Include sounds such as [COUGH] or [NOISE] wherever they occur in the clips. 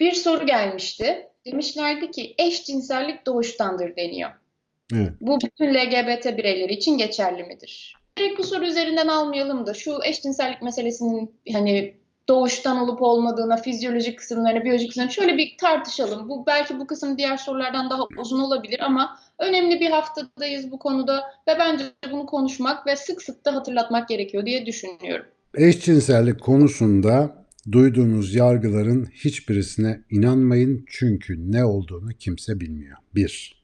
Bir soru gelmişti. Demişlerdi ki eşcinsellik doğuştandır deniyor. Evet. Bu bütün LGBT bireyleri için geçerli midir? Direkt bu soru üzerinden almayalım da şu eşcinsellik meselesinin hani doğuştan olup olmadığına, fizyolojik kısımlarına, biyolojik kısımlarına şöyle bir tartışalım. Bu belki bu kısım diğer sorulardan daha uzun olabilir ama önemli bir haftadayız bu konuda ve bence bunu konuşmak ve sık sık da hatırlatmak gerekiyor diye düşünüyorum. Eşcinsellik konusunda duyduğunuz yargıların hiçbirisine inanmayın çünkü ne olduğunu kimse bilmiyor. Bir,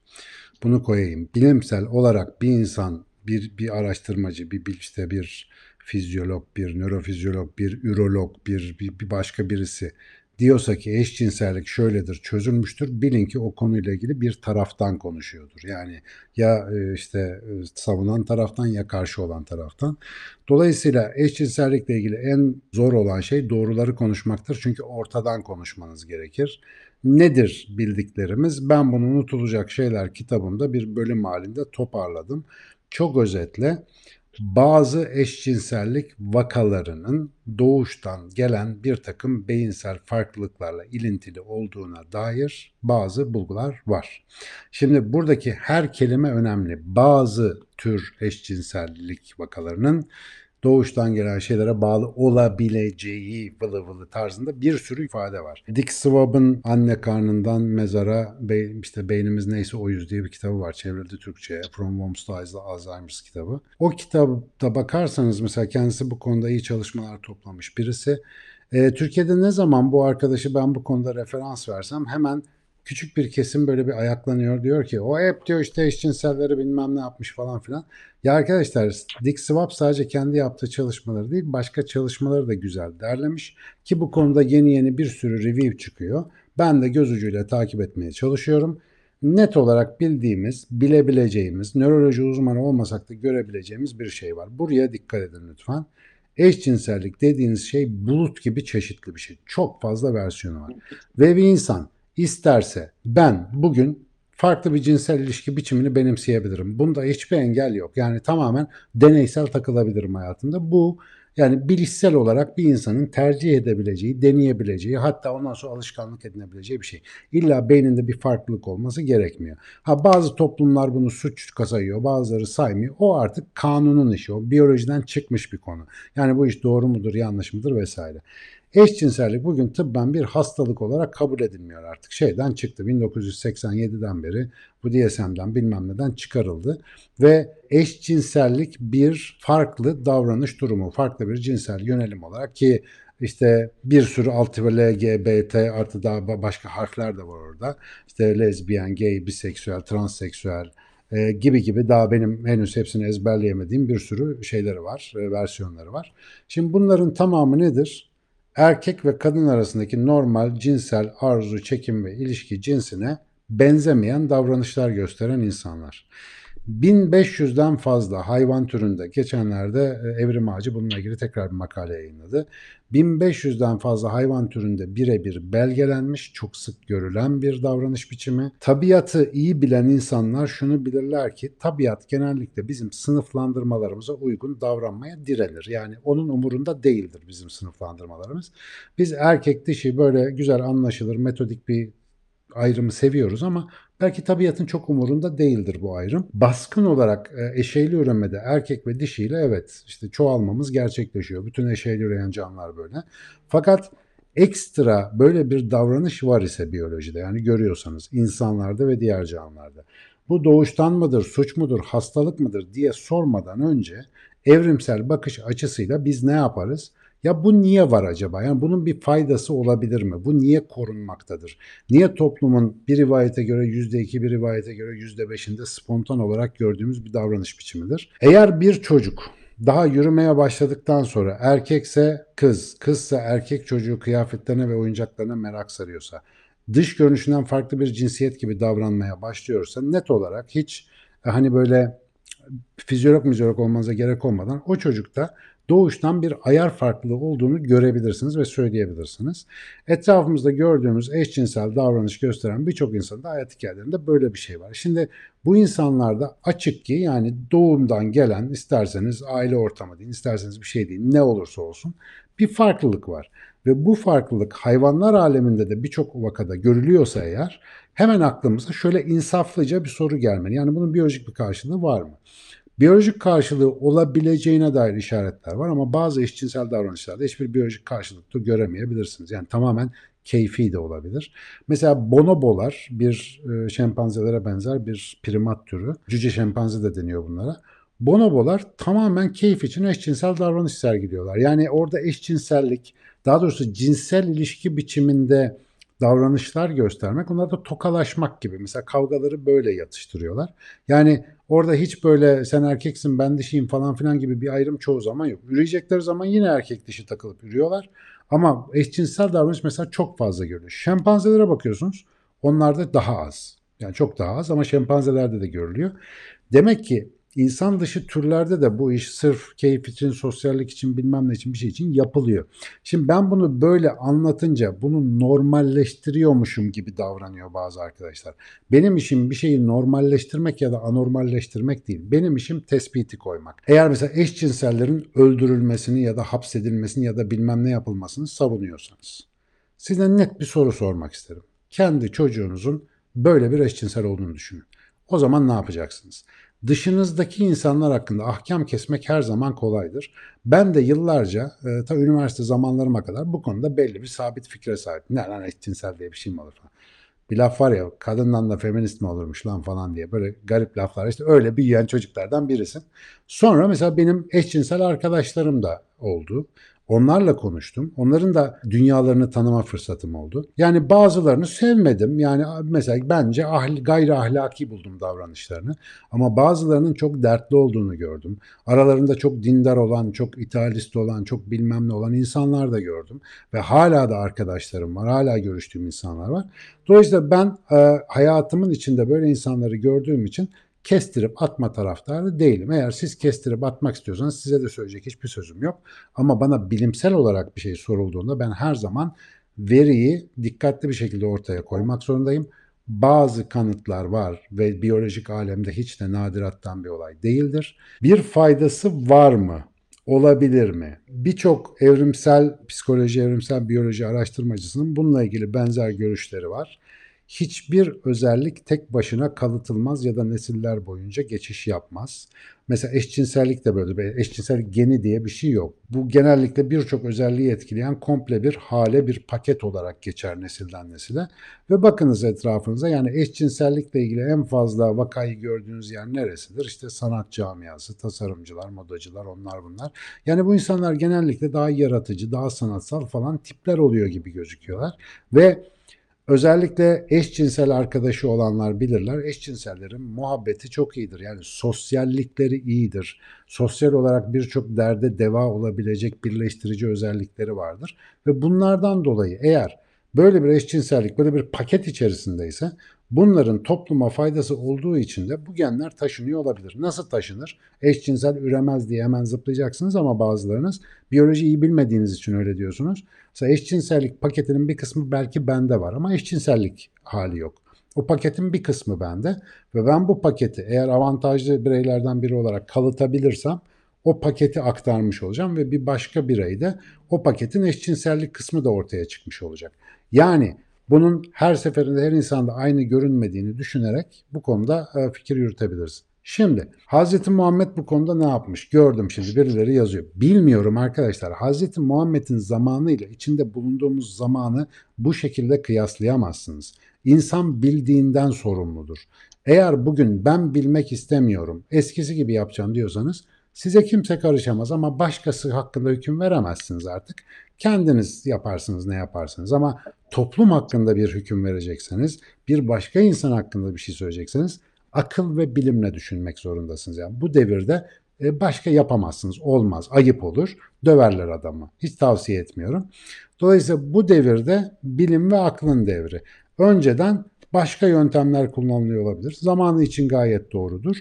bunu koyayım. Bilimsel olarak bir insan, bir, bir araştırmacı, bir işte bir fizyolog, bir nörofizyolog, bir ürolog, bir, bir, bir başka birisi diyorsa ki eşcinsellik şöyledir, çözülmüştür. Bilin ki o konuyla ilgili bir taraftan konuşuyordur. Yani ya e, işte e, savunan taraftan ya karşı olan taraftan. Dolayısıyla eşcinsellikle ilgili en zor olan şey doğruları konuşmaktır. Çünkü ortadan konuşmanız gerekir. Nedir bildiklerimiz? Ben bunu unutulacak şeyler kitabımda bir bölüm halinde toparladım. Çok özetle bazı eşcinsellik vakalarının doğuştan gelen bir takım beyinsel farklılıklarla ilintili olduğuna dair bazı bulgular var. Şimdi buradaki her kelime önemli. Bazı tür eşcinsellik vakalarının doğuştan gelen şeylere bağlı olabileceği vılı vılı tarzında bir sürü ifade var. Dick Swab'ın Anne Karnından Mezara Be- işte Beynimiz Neyse Oyuz diye bir kitabı var. Çevrildi Türkçe'ye. From Worms to Alzheimer's kitabı. O kitapta bakarsanız mesela kendisi bu konuda iyi çalışmalar toplamış birisi. Türkiye'de ne zaman bu arkadaşı ben bu konuda referans versem hemen küçük bir kesim böyle bir ayaklanıyor. Diyor ki o hep diyor işte eşcinselleri bilmem ne yapmış falan filan. Ya arkadaşlar Dick Swab sadece kendi yaptığı çalışmaları değil başka çalışmaları da güzel derlemiş. Ki bu konuda yeni yeni bir sürü review çıkıyor. Ben de göz ucuyla takip etmeye çalışıyorum. Net olarak bildiğimiz, bilebileceğimiz, nöroloji uzmanı olmasak da görebileceğimiz bir şey var. Buraya dikkat edin lütfen. Eşcinsellik dediğiniz şey bulut gibi çeşitli bir şey. Çok fazla versiyonu var. Ve bir insan isterse ben bugün farklı bir cinsel ilişki biçimini benimseyebilirim. Bunda hiçbir engel yok. Yani tamamen deneysel takılabilirim hayatımda. Bu yani bilişsel olarak bir insanın tercih edebileceği, deneyebileceği, hatta ondan sonra alışkanlık edinebileceği bir şey. İlla beyninde bir farklılık olması gerekmiyor. Ha bazı toplumlar bunu suç sayıyor, bazıları saymıyor. O artık kanunun işi, o biyolojiden çıkmış bir konu. Yani bu iş doğru mudur, yanlış mıdır vesaire. Eşcinsellik bugün tıbben bir hastalık olarak kabul edilmiyor artık. Şeyden çıktı 1987'den beri bu DSM'den bilmem neden çıkarıldı ve eşcinsellik bir farklı davranış durumu, farklı bir cinsel yönelim olarak ki işte bir sürü altı ve LGBT artı daha başka harfler de var orada. İşte lezbiyen, gay, biseksüel, transseksüel e, gibi gibi daha benim henüz hepsini ezberleyemediğim bir sürü şeyleri var, e, versiyonları var. Şimdi bunların tamamı nedir? Erkek ve kadın arasındaki normal cinsel arzu, çekim ve ilişki cinsine benzemeyen davranışlar gösteren insanlar. 1500'den fazla hayvan türünde geçenlerde e, Evrim Ağacı bununla ilgili tekrar bir makale yayınladı. 1500'den fazla hayvan türünde birebir belgelenmiş, çok sık görülen bir davranış biçimi. Tabiatı iyi bilen insanlar şunu bilirler ki tabiat genellikle bizim sınıflandırmalarımıza uygun davranmaya direnir. Yani onun umurunda değildir bizim sınıflandırmalarımız. Biz erkek dişi böyle güzel anlaşılır metodik bir ayrımı seviyoruz ama belki tabiatın çok umurunda değildir bu ayrım. Baskın olarak e, eşeyli üremede erkek ve dişiyle evet işte çoğalmamız gerçekleşiyor. Bütün eşeyli üreyen canlılar böyle. Fakat ekstra böyle bir davranış var ise biyolojide yani görüyorsanız insanlarda ve diğer canlılarda. Bu doğuştan mıdır, suç mudur, hastalık mıdır diye sormadan önce evrimsel bakış açısıyla biz ne yaparız? Ya bu niye var acaba? Yani bunun bir faydası olabilir mi? Bu niye korunmaktadır? Niye toplumun bir rivayete göre yüzde iki, bir rivayete göre yüzde beşinde spontan olarak gördüğümüz bir davranış biçimidir? Eğer bir çocuk daha yürümeye başladıktan sonra erkekse kız, kızsa erkek çocuğu kıyafetlerine ve oyuncaklarına merak sarıyorsa, dış görünüşünden farklı bir cinsiyet gibi davranmaya başlıyorsa net olarak hiç hani böyle fizyolog mizyolog olmanıza gerek olmadan o çocukta doğuştan bir ayar farklılığı olduğunu görebilirsiniz ve söyleyebilirsiniz. Etrafımızda gördüğümüz eşcinsel davranış gösteren birçok insanda hayat hikayelerinde böyle bir şey var. Şimdi bu insanlarda açık ki yani doğumdan gelen isterseniz aile ortamı deyin, isterseniz bir şey deyin ne olursa olsun Bir farklılık var. Ve bu farklılık hayvanlar aleminde de birçok vakada görülüyorsa eğer hemen aklımıza şöyle insaflıca bir soru gelmeli. Yani bunun biyolojik bir karşılığı var mı? Biyolojik karşılığı olabileceğine dair işaretler var ama bazı eşcinsel davranışlarda hiçbir biyolojik karşılık da göremeyebilirsiniz. Yani tamamen keyfi de olabilir. Mesela bonobolar bir e, şempanzelere benzer bir primat türü. Cüce şempanze de deniyor bunlara. Bonobolar tamamen keyif için eşcinsel davranış sergiliyorlar. Yani orada eşcinsellik, daha doğrusu cinsel ilişki biçiminde davranışlar göstermek, onlar da tokalaşmak gibi. Mesela kavgaları böyle yatıştırıyorlar. Yani orada hiç böyle sen erkeksin ben dişiyim falan filan gibi bir ayrım çoğu zaman yok. Üreyecekleri zaman yine erkek dişi takılıp ürüyorlar. Ama eşcinsel davranış mesela çok fazla görülüyor. Şempanzelere bakıyorsunuz onlarda daha az. Yani çok daha az ama şempanzelerde de görülüyor. Demek ki İnsan dışı türlerde de bu iş sırf keyif için, sosyallik için, bilmem ne için bir şey için yapılıyor. Şimdi ben bunu böyle anlatınca bunu normalleştiriyormuşum gibi davranıyor bazı arkadaşlar. Benim işim bir şeyi normalleştirmek ya da anormalleştirmek değil. Benim işim tespiti koymak. Eğer mesela eşcinsellerin öldürülmesini ya da hapsedilmesini ya da bilmem ne yapılmasını savunuyorsanız size net bir soru sormak isterim. Kendi çocuğunuzun böyle bir eşcinsel olduğunu düşünün. O zaman ne yapacaksınız? Dışınızdaki insanlar hakkında ahkam kesmek her zaman kolaydır. Ben de yıllarca e, ta üniversite zamanlarıma kadar bu konuda belli bir sabit fikre sahip. Ne lan eşcinsel diye bir şey mi olur falan. Bir laf var ya kadından da feminist mi olurmuş lan falan diye böyle garip laflar işte öyle büyüyen çocuklardan birisin. Sonra mesela benim eşcinsel arkadaşlarım da oldu. Onlarla konuştum. Onların da dünyalarını tanıma fırsatım oldu. Yani bazılarını sevmedim. Yani mesela bence ahl gayri ahlaki buldum davranışlarını. Ama bazılarının çok dertli olduğunu gördüm. Aralarında çok dindar olan, çok idealist olan, çok bilmem ne olan insanlar da gördüm. Ve hala da arkadaşlarım var. Hala görüştüğüm insanlar var. Dolayısıyla ben e, hayatımın içinde böyle insanları gördüğüm için kestirip atma taraftarı değilim. Eğer siz kestirip atmak istiyorsanız size de söyleyecek hiçbir sözüm yok. Ama bana bilimsel olarak bir şey sorulduğunda ben her zaman veriyi dikkatli bir şekilde ortaya koymak zorundayım. Bazı kanıtlar var ve biyolojik alemde hiç de nadirattan bir olay değildir. Bir faydası var mı? Olabilir mi? Birçok evrimsel psikoloji, evrimsel biyoloji araştırmacısının bununla ilgili benzer görüşleri var hiçbir özellik tek başına kalıtılmaz ya da nesiller boyunca geçiş yapmaz. Mesela eşcinsellik de böyle. Eşcinsel geni diye bir şey yok. Bu genellikle birçok özelliği etkileyen komple bir hale, bir paket olarak geçer nesilden nesile. Ve bakınız etrafınıza yani eşcinsellikle ilgili en fazla vakayı gördüğünüz yer neresidir? İşte sanat camiası, tasarımcılar, modacılar, onlar bunlar. Yani bu insanlar genellikle daha yaratıcı, daha sanatsal falan tipler oluyor gibi gözüküyorlar. Ve Özellikle eşcinsel arkadaşı olanlar bilirler. Eşcinsellerin muhabbeti çok iyidir. Yani sosyallikleri iyidir. Sosyal olarak birçok derde deva olabilecek birleştirici özellikleri vardır. Ve bunlardan dolayı eğer böyle bir eşcinsellik böyle bir paket içerisindeyse Bunların topluma faydası olduğu için de bu genler taşınıyor olabilir. Nasıl taşınır? Eşcinsel üremez diye hemen zıplayacaksınız ama bazılarınız biyoloji iyi bilmediğiniz için öyle diyorsunuz. Mesela eşcinsellik paketinin bir kısmı belki bende var ama eşcinsellik hali yok. O paketin bir kısmı bende ve ben bu paketi eğer avantajlı bireylerden biri olarak kalıtabilirsem o paketi aktarmış olacağım ve bir başka bireyde o paketin eşcinsellik kısmı da ortaya çıkmış olacak. Yani bunun her seferinde her insanda aynı görünmediğini düşünerek bu konuda e, fikir yürütebiliriz. Şimdi Hz. Muhammed bu konuda ne yapmış? Gördüm şimdi birileri yazıyor. Bilmiyorum arkadaşlar. Hz. Muhammed'in zamanı ile içinde bulunduğumuz zamanı bu şekilde kıyaslayamazsınız. İnsan bildiğinden sorumludur. Eğer bugün ben bilmek istemiyorum, eskisi gibi yapacağım diyorsanız size kimse karışamaz ama başkası hakkında hüküm veremezsiniz artık. Kendiniz yaparsınız ne yaparsınız ama toplum hakkında bir hüküm verecekseniz, bir başka insan hakkında bir şey söyleyecekseniz akıl ve bilimle düşünmek zorundasınız. Yani bu devirde e, başka yapamazsınız. Olmaz. Ayıp olur. Döverler adamı. Hiç tavsiye etmiyorum. Dolayısıyla bu devirde bilim ve aklın devri. Önceden başka yöntemler kullanılıyor olabilir. Zamanı için gayet doğrudur.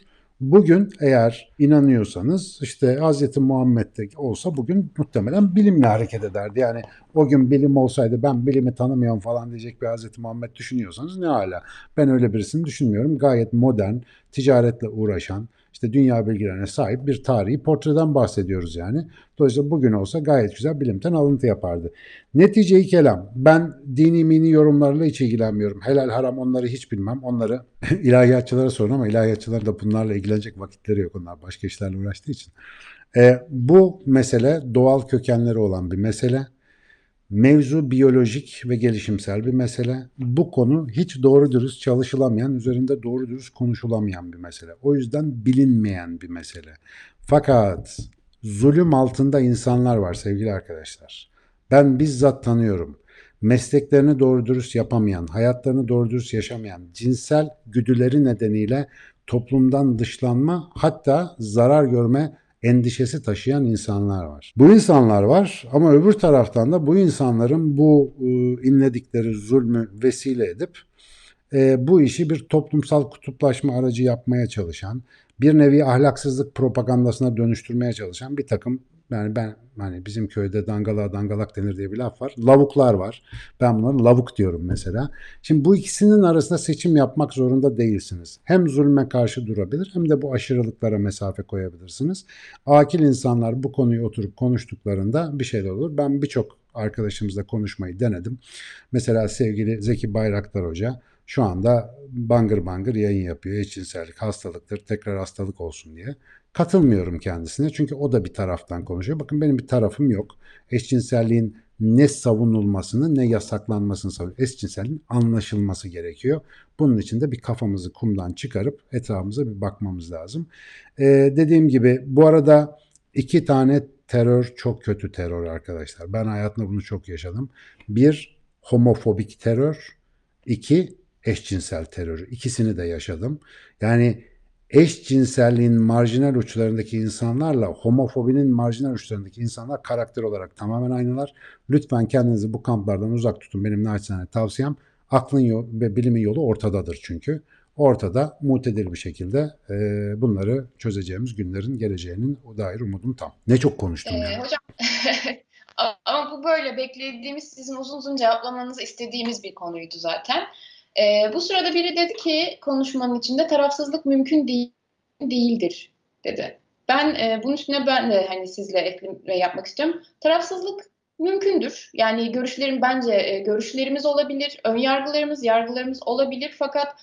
Bugün eğer inanıyorsanız işte Hz. Muhammed'de olsa bugün muhtemelen bilimle hareket ederdi. Yani o gün bilim olsaydı ben bilimi tanımıyorum falan diyecek bir Hz. Muhammed düşünüyorsanız ne hala. Ben öyle birisini düşünmüyorum. Gayet modern, ticaretle uğraşan, işte dünya bilgilerine sahip bir tarihi portreden bahsediyoruz yani. Dolayısıyla bugün olsa gayet güzel bilimden alıntı yapardı. Neticeyi kelam. Ben dini mini yorumlarla hiç ilgilenmiyorum. Helal haram onları hiç bilmem. Onları [LAUGHS] ilahiyatçılara sorun ama ilahiyatçılar da bunlarla ilgilenecek vakitleri yok. Onlar başka işlerle uğraştığı için. E, bu mesele doğal kökenleri olan bir mesele. Mevzu biyolojik ve gelişimsel bir mesele. Bu konu hiç doğru dürüst çalışılamayan, üzerinde doğru dürüst konuşulamayan bir mesele. O yüzden bilinmeyen bir mesele. Fakat zulüm altında insanlar var sevgili arkadaşlar. Ben bizzat tanıyorum. Mesleklerini doğru dürüst yapamayan, hayatlarını doğru dürüst yaşamayan, cinsel güdüleri nedeniyle toplumdan dışlanma hatta zarar görme endişesi taşıyan insanlar var. Bu insanlar var ama öbür taraftan da bu insanların bu e, inledikleri zulmü vesile edip e, bu işi bir toplumsal kutuplaşma aracı yapmaya çalışan, bir nevi ahlaksızlık propagandasına dönüştürmeye çalışan bir takım yani ben hani bizim köyde dangala dangalak denir diye bir laf var. Lavuklar var. Ben bunları lavuk diyorum mesela. Şimdi bu ikisinin arasında seçim yapmak zorunda değilsiniz. Hem zulme karşı durabilir hem de bu aşırılıklara mesafe koyabilirsiniz. Akil insanlar bu konuyu oturup konuştuklarında bir şeyler olur. Ben birçok arkadaşımızla konuşmayı denedim. Mesela sevgili Zeki Bayraktar Hoca şu anda bangır bangır yayın yapıyor. Eşcinsellik hastalıktır, tekrar hastalık olsun diye. Katılmıyorum kendisine çünkü o da bir taraftan konuşuyor. Bakın benim bir tarafım yok. Eşcinselliğin ne savunulmasını ne yasaklanmasını savunuyor. Eşcinselliğin anlaşılması gerekiyor. Bunun için de bir kafamızı kumdan çıkarıp etrafımıza bir bakmamız lazım. Ee, dediğim gibi bu arada iki tane terör çok kötü terör arkadaşlar. Ben hayatımda bunu çok yaşadım. Bir homofobik terör, iki eşcinsel terör. İkisini de yaşadım. Yani eşcinselliğin marjinal uçlarındaki insanlarla homofobinin marjinal uçlarındaki insanlar karakter olarak tamamen aynılar. Lütfen kendinizi bu kamplardan uzak tutun. Benim naçizane tavsiyem aklın yol ve bilimin yolu ortadadır çünkü. Ortada mutedir bir şekilde e, bunları çözeceğimiz günlerin geleceğinin dair umudum tam. Ne çok konuştum Ee, yani. hocam [LAUGHS] ama bu böyle beklediğimiz sizin uzun uzun cevaplamanızı istediğimiz bir konuydu zaten. Ee, bu sırada biri dedi ki konuşmanın içinde tarafsızlık mümkün değil, değildir dedi. Ben e, bunun üstüne ben de hani sizle ekleme yapmak istiyorum. Tarafsızlık mümkündür. Yani görüşlerim bence e, görüşlerimiz olabilir, ön yargılarımız, yargılarımız olabilir fakat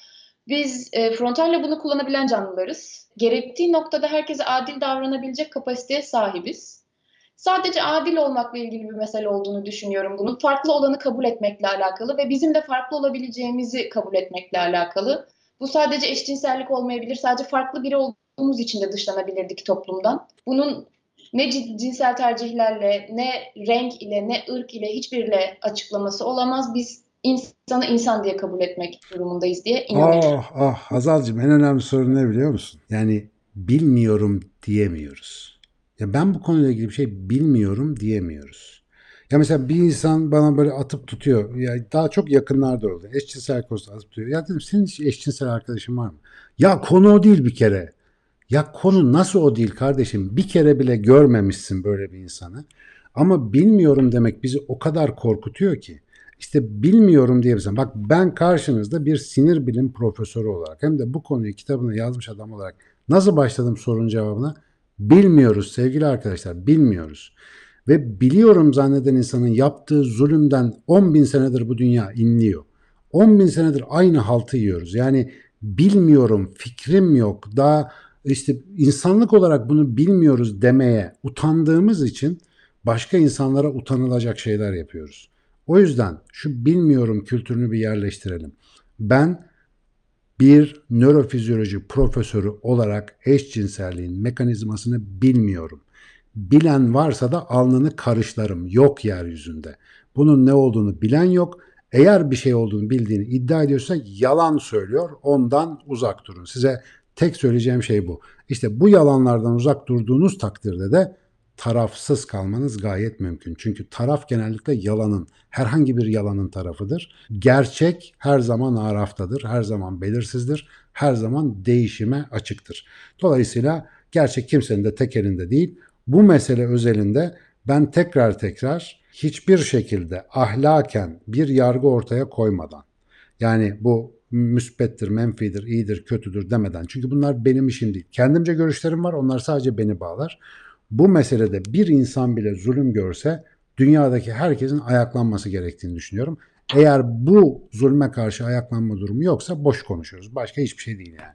biz e, frontalle bunu kullanabilen canlılarız. Gerektiği noktada herkese adil davranabilecek kapasiteye sahibiz. Sadece adil olmakla ilgili bir mesele olduğunu düşünüyorum bunun. Farklı olanı kabul etmekle alakalı ve bizim de farklı olabileceğimizi kabul etmekle alakalı. Bu sadece eşcinsellik olmayabilir. Sadece farklı biri olduğumuz için de dışlanabilirdik toplumdan. Bunun ne cinsel tercihlerle, ne renk ile, ne ırk ile hiçbiriyle açıklaması olamaz. Biz insanı insan diye kabul etmek durumundayız diye inanıyorum. Ah ah Hazal'cığım en önemli sorun ne biliyor musun? Yani bilmiyorum diyemiyoruz. Ya ben bu konuyla ilgili bir şey bilmiyorum diyemiyoruz. Ya mesela bir insan bana böyle atıp tutuyor. Ya daha çok yakınlarda oldu. Eşcinsel konusunda atıp tutuyor. Ya dedim senin hiç eşcinsel arkadaşın var mı? Ya konu o değil bir kere. Ya konu nasıl o değil kardeşim? Bir kere bile görmemişsin böyle bir insanı. Ama bilmiyorum demek bizi o kadar korkutuyor ki. İşte bilmiyorum diyebilirsin. Bak ben karşınızda bir sinir bilim profesörü olarak hem de bu konuyu kitabına yazmış adam olarak nasıl başladım sorun cevabına? Bilmiyoruz sevgili arkadaşlar, bilmiyoruz. Ve biliyorum zanneden insanın yaptığı zulümden 10 bin senedir bu dünya inliyor. 10 bin senedir aynı haltı yiyoruz. Yani bilmiyorum, fikrim yok, daha işte insanlık olarak bunu bilmiyoruz demeye utandığımız için başka insanlara utanılacak şeyler yapıyoruz. O yüzden şu bilmiyorum kültürünü bir yerleştirelim. Ben bir nörofizyoloji profesörü olarak eşcinselliğin mekanizmasını bilmiyorum. Bilen varsa da alnını karışlarım. Yok yeryüzünde. Bunun ne olduğunu bilen yok. Eğer bir şey olduğunu bildiğini iddia ediyorsa yalan söylüyor. Ondan uzak durun. Size tek söyleyeceğim şey bu. İşte bu yalanlardan uzak durduğunuz takdirde de tarafsız kalmanız gayet mümkün. Çünkü taraf genellikle yalanın, herhangi bir yalanın tarafıdır. Gerçek her zaman araftadır, her zaman belirsizdir, her zaman değişime açıktır. Dolayısıyla gerçek kimsenin de tek elinde değil. Bu mesele özelinde ben tekrar tekrar hiçbir şekilde ahlaken bir yargı ortaya koymadan yani bu müspettir, menfidir, iyidir, kötüdür demeden. Çünkü bunlar benim işim değil. Kendimce görüşlerim var. Onlar sadece beni bağlar. Bu meselede bir insan bile zulüm görse dünyadaki herkesin ayaklanması gerektiğini düşünüyorum. Eğer bu zulme karşı ayaklanma durumu yoksa boş konuşuyoruz. Başka hiçbir şey değil yani.